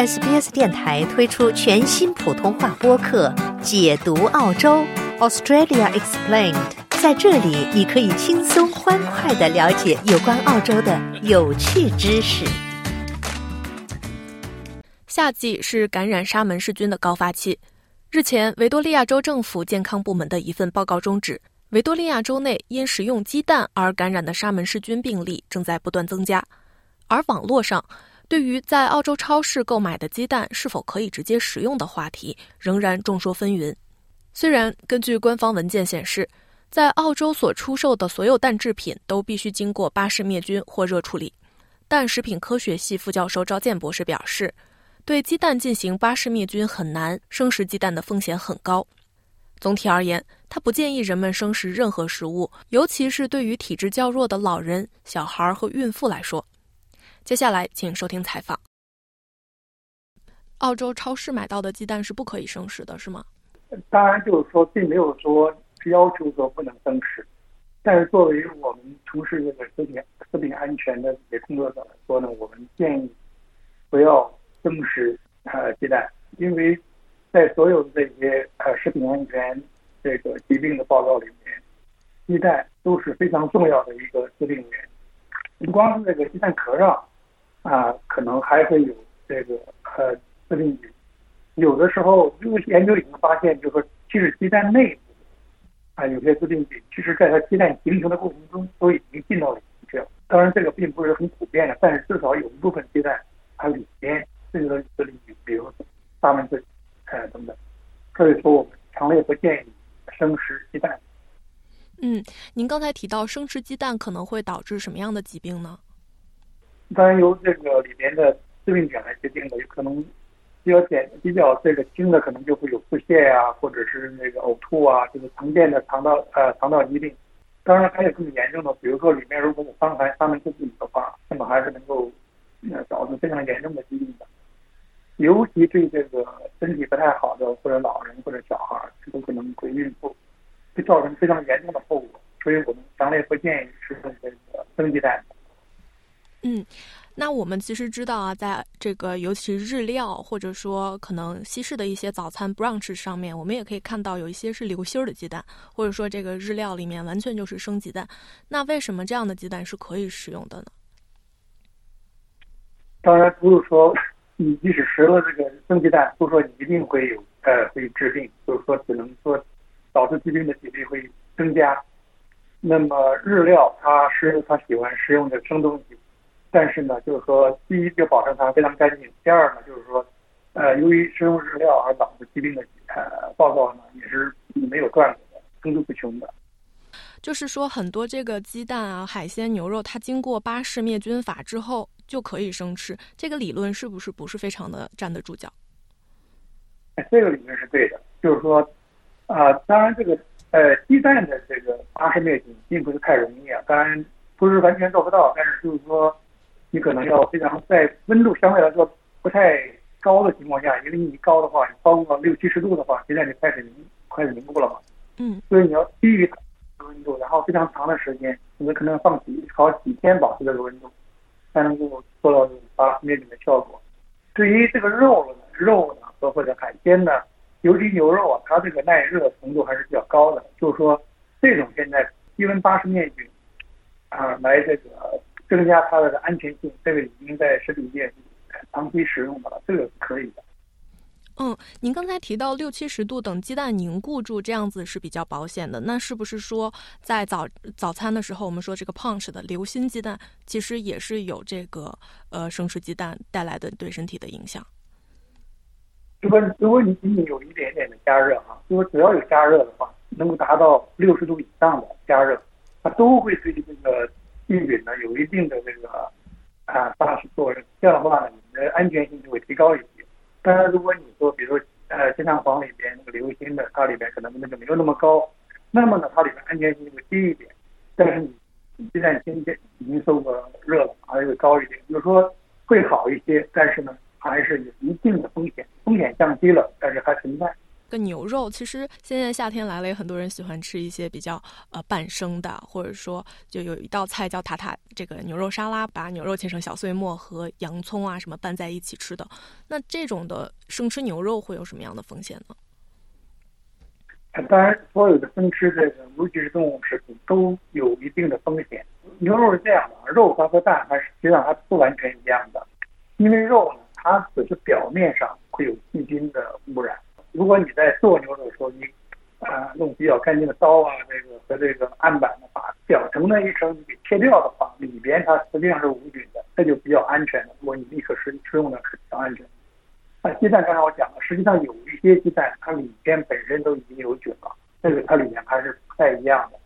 SBS 电台推出全新普通话播客《解读澳洲 Australia Explained》。在这里，你可以轻松欢快的了解有关澳洲的有趣知识。夏季是感染沙门氏菌的高发期。日前，维多利亚州政府健康部门的一份报告中指，维多利亚州内因食用鸡蛋而感染的沙门氏菌病例正在不断增加，而网络上。对于在澳洲超市购买的鸡蛋是否可以直接食用的话题，仍然众说纷纭。虽然根据官方文件显示，在澳洲所出售的所有蛋制品都必须经过巴氏灭菌或热处理，但食品科学系副教授赵健博士表示，对鸡蛋进行巴氏灭菌很难，生食鸡蛋的风险很高。总体而言，他不建议人们生食任何食物，尤其是对于体质较弱的老人、小孩和孕妇来说。接下来，请收听采访。澳洲超市买到的鸡蛋是不可以生食的，是吗？当然，就是说，并没有说要求说不能生食，但是作为我们从事这个食品食品安全的这些工作者来说呢，我们建议不要生食呃鸡蛋，因为在所有的这些呃食品安全这个疾病的报告里面，鸡蛋都是非常重要的一个致病源，不光是这个鸡蛋壳上。啊，可能还会有这个呃致病菌。有的时候，因为研究已经发现，就是说，其实鸡蛋内部啊有些致病菌，其实在它鸡蛋形成的过程中都已经进到了去了。当然，这个并不是很普遍的，但是至少有一部分鸡蛋它里边这个致病菌，比如沙门氏呃等等。所以说，我们强烈不建议生食鸡蛋。嗯，您刚才提到生吃鸡蛋可能会导致什么样的疾病呢？当然由这个里面的致病点来决定的，有可能比较简、比较这个轻的，可能就会有腹泻呀，或者是那个呕吐啊，就是常见的肠道呃肠道疾病。当然还有更严重的，比如说里面如果有伤寒、伤门氏菌的话，那么还是能够呃导致非常严重的疾病的。尤其对这个身体不太好的或者老人或者小孩，这都可能会孕妇，会造成非常严重的后果。所以我们强烈不建议食用这个生鸡蛋。嗯，那我们其实知道啊，在这个尤其日料或者说可能西式的一些早餐 brunch 上面，我们也可以看到有一些是流心儿的鸡蛋，或者说这个日料里面完全就是生鸡蛋。那为什么这样的鸡蛋是可以食用的呢？当然不是说你即使食了这个生鸡蛋，不说你一定会有呃会治病，就是说只能说导致疾病的几率会增加。那么日料它是它喜欢食用的生东西。但是呢，就是说，第一就保证它非常干净；第二呢，就是说，呃，由于食用日料而导致疾病的呃报告呢，也是没有断过的，层出不穷的。就是说，很多这个鸡蛋啊、海鲜、牛肉，它经过巴氏灭菌法之后就可以生吃，这个理论是不是不是非常的站得住脚？这个理论是对的，就是说，啊，当然这个呃鸡蛋的这个巴氏灭菌并不是太容易啊，当然不是完全做不到，但是就是说。你可能要非常在温度相对来说不太高的情况下，因为你高的话，你超过六七十度的话，现在就开始凝开始凝固了嘛。嗯。所以你要低于温度，然后非常长的时间，你可能放几好几天保持这个温度，才能够做到这种巴氏灭菌的效果。对于这个肉呢，肉呢和或者海鲜呢，尤其牛肉啊，它这个耐热程度还是比较高的。就是说，这种现在低温巴氏灭菌啊，来这个。增加它的安全性，这个已经在食品界长期使用的了，这个是可以的。嗯，您刚才提到六七十度等鸡蛋凝固住，这样子是比较保险的。那是不是说在早早餐的时候，我们说这个 punch 的流心鸡蛋，其实也是有这个呃生吃鸡蛋带来的对身体的影响？如果如果你仅仅有一点点的加热啊，如果只要有加热的话，能够达到六十度以上的加热，它都会对这个。病菌呢有一定的这个啊杀死作用，这样的话呢，你的安全性就会提高一些。当然，如果你说，比如说呃，健康房里边那个流心的，它里边可能那个没有那么高，那么呢，它里面安全性就会低一点。但是你鸡蛋今天已经受过热了，还会高一点，就是说会好一些。但是呢，还是有一定的风险，风险降低了，但是还存在。跟牛肉，其实现在夏天来了，也很多人喜欢吃一些比较呃半生的，或者说就有一道菜叫塔塔这个牛肉沙拉，把牛肉切成小碎末和洋葱啊什么拌在一起吃的。那这种的生吃牛肉会有什么样的风险呢？当然，所有的生吃这个尤其是动物食品都有一定的风险。牛肉是这样的，肉它和蛋它实际上还不完全一样的，因为肉呢，它只是表面上会有细菌的污染。如果你在做牛肉的时候，你啊用比较干净的刀啊，这个和这个案板呢，把表层那一层你给切掉的话，里边它实际上是无菌的，这就比较安全的。如果你立刻吃食用呢，是比较安全。那，鸡蛋刚才我讲了，实际上有一些鸡蛋它里边本身都已经有菌了，这个它里面还是不太一样的。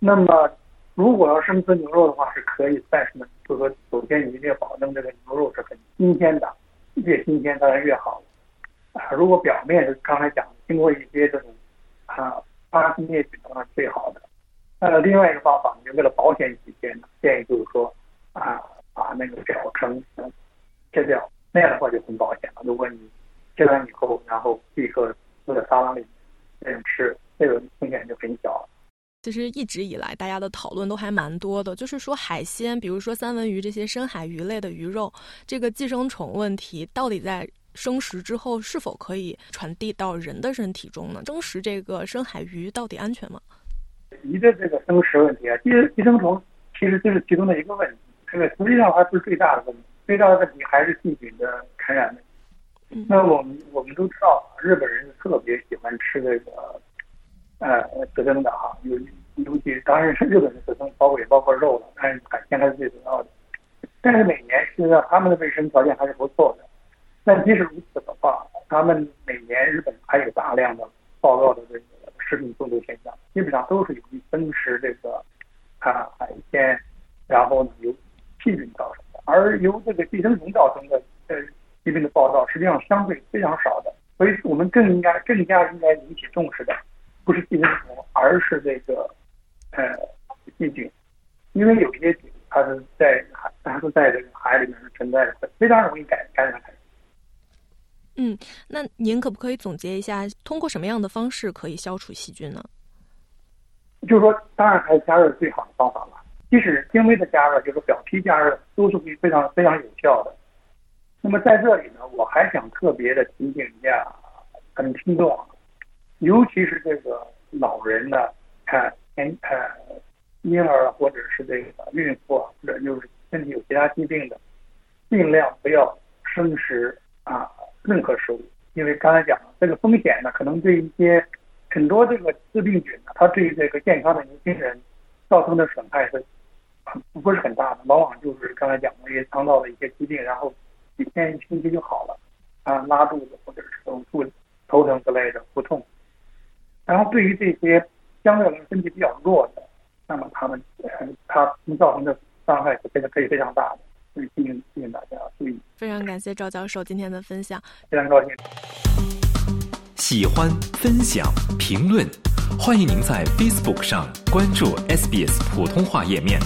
那么如果要生吃牛肉的话是可以，但是呢，就说首先你一定要保证这个牛肉是很新鲜的，越新鲜当然越好。啊，如果表面是刚才讲经过一些这种啊杀菌灭菌的话是，最好的。呃，另外一个方法，就为了保险起见，建议就是说啊，把那个表层切掉，那样的话就很保险了。如果你切完以后，然后立刻放在沙拉里这样吃，这个风险就很小了。其实一直以来，大家的讨论都还蛮多的，就是说海鲜，比如说三文鱼这些深海鱼类的鱼肉，这个寄生虫问题到底在生食之后是否可以传递到人的身体中呢？生食这个深海鱼到底安全吗？鱼的这个生食问题啊，寄寄生虫其实就是其中的一个问题，这个实际上还不是最大的问题，最大的问题还是细菌的传染问题。那我们我们都知道，日本人特别喜欢吃这个。呃，刺生的哈，尤尤其当然是日本的刺生，包括也包括肉了，但是海鲜还是最主要的。但是每年实际上他们的卫生条件还是不错的。但即使如此的话，他们每年日本还有大量的报告的这个食品中毒现象，基本上都是由于生食这个啊海鲜，然后呢由细菌造成的，而由这个寄生虫造成的呃疾病的报道实际上相对非常少的。所以我们更应该更加应该引起重视的。不是寄生虫，而是这个呃细菌，因为有一些菌它是在海，它是在这个海里面是存在的，非常容易感感染。嗯，那您可不可以总结一下，通过什么样的方式可以消除细菌呢？就是说，当然还是加热最好的方法了。即使轻微的加热，就是表皮加热，都是会非常非常有效的。那么在这里呢，我还想特别的提醒一下咱们听众。尤其是这个老人呢，看年呃婴儿或者是这个孕妇或者就是身体有其他疾病的，尽量不要生食啊任何食物，因为刚才讲了这个风险呢，可能对一些很多这个致病菌呢，它对这个健康的年轻人造成的损害是不是很大的，往往就是刚才讲的一些肠道的一些疾病，然后几天一星期就好了，啊拉肚子或者是手术、头疼之类的腹痛。然后，对于这些相对来说身体比较弱的，那么他们，他能造成的伤害是非常可以非常大的，所以提醒提醒大家所以。非常感谢赵教授今天的分享，非常高兴。喜欢、分享、评论，欢迎您在 Facebook 上关注 SBS 普通话页面。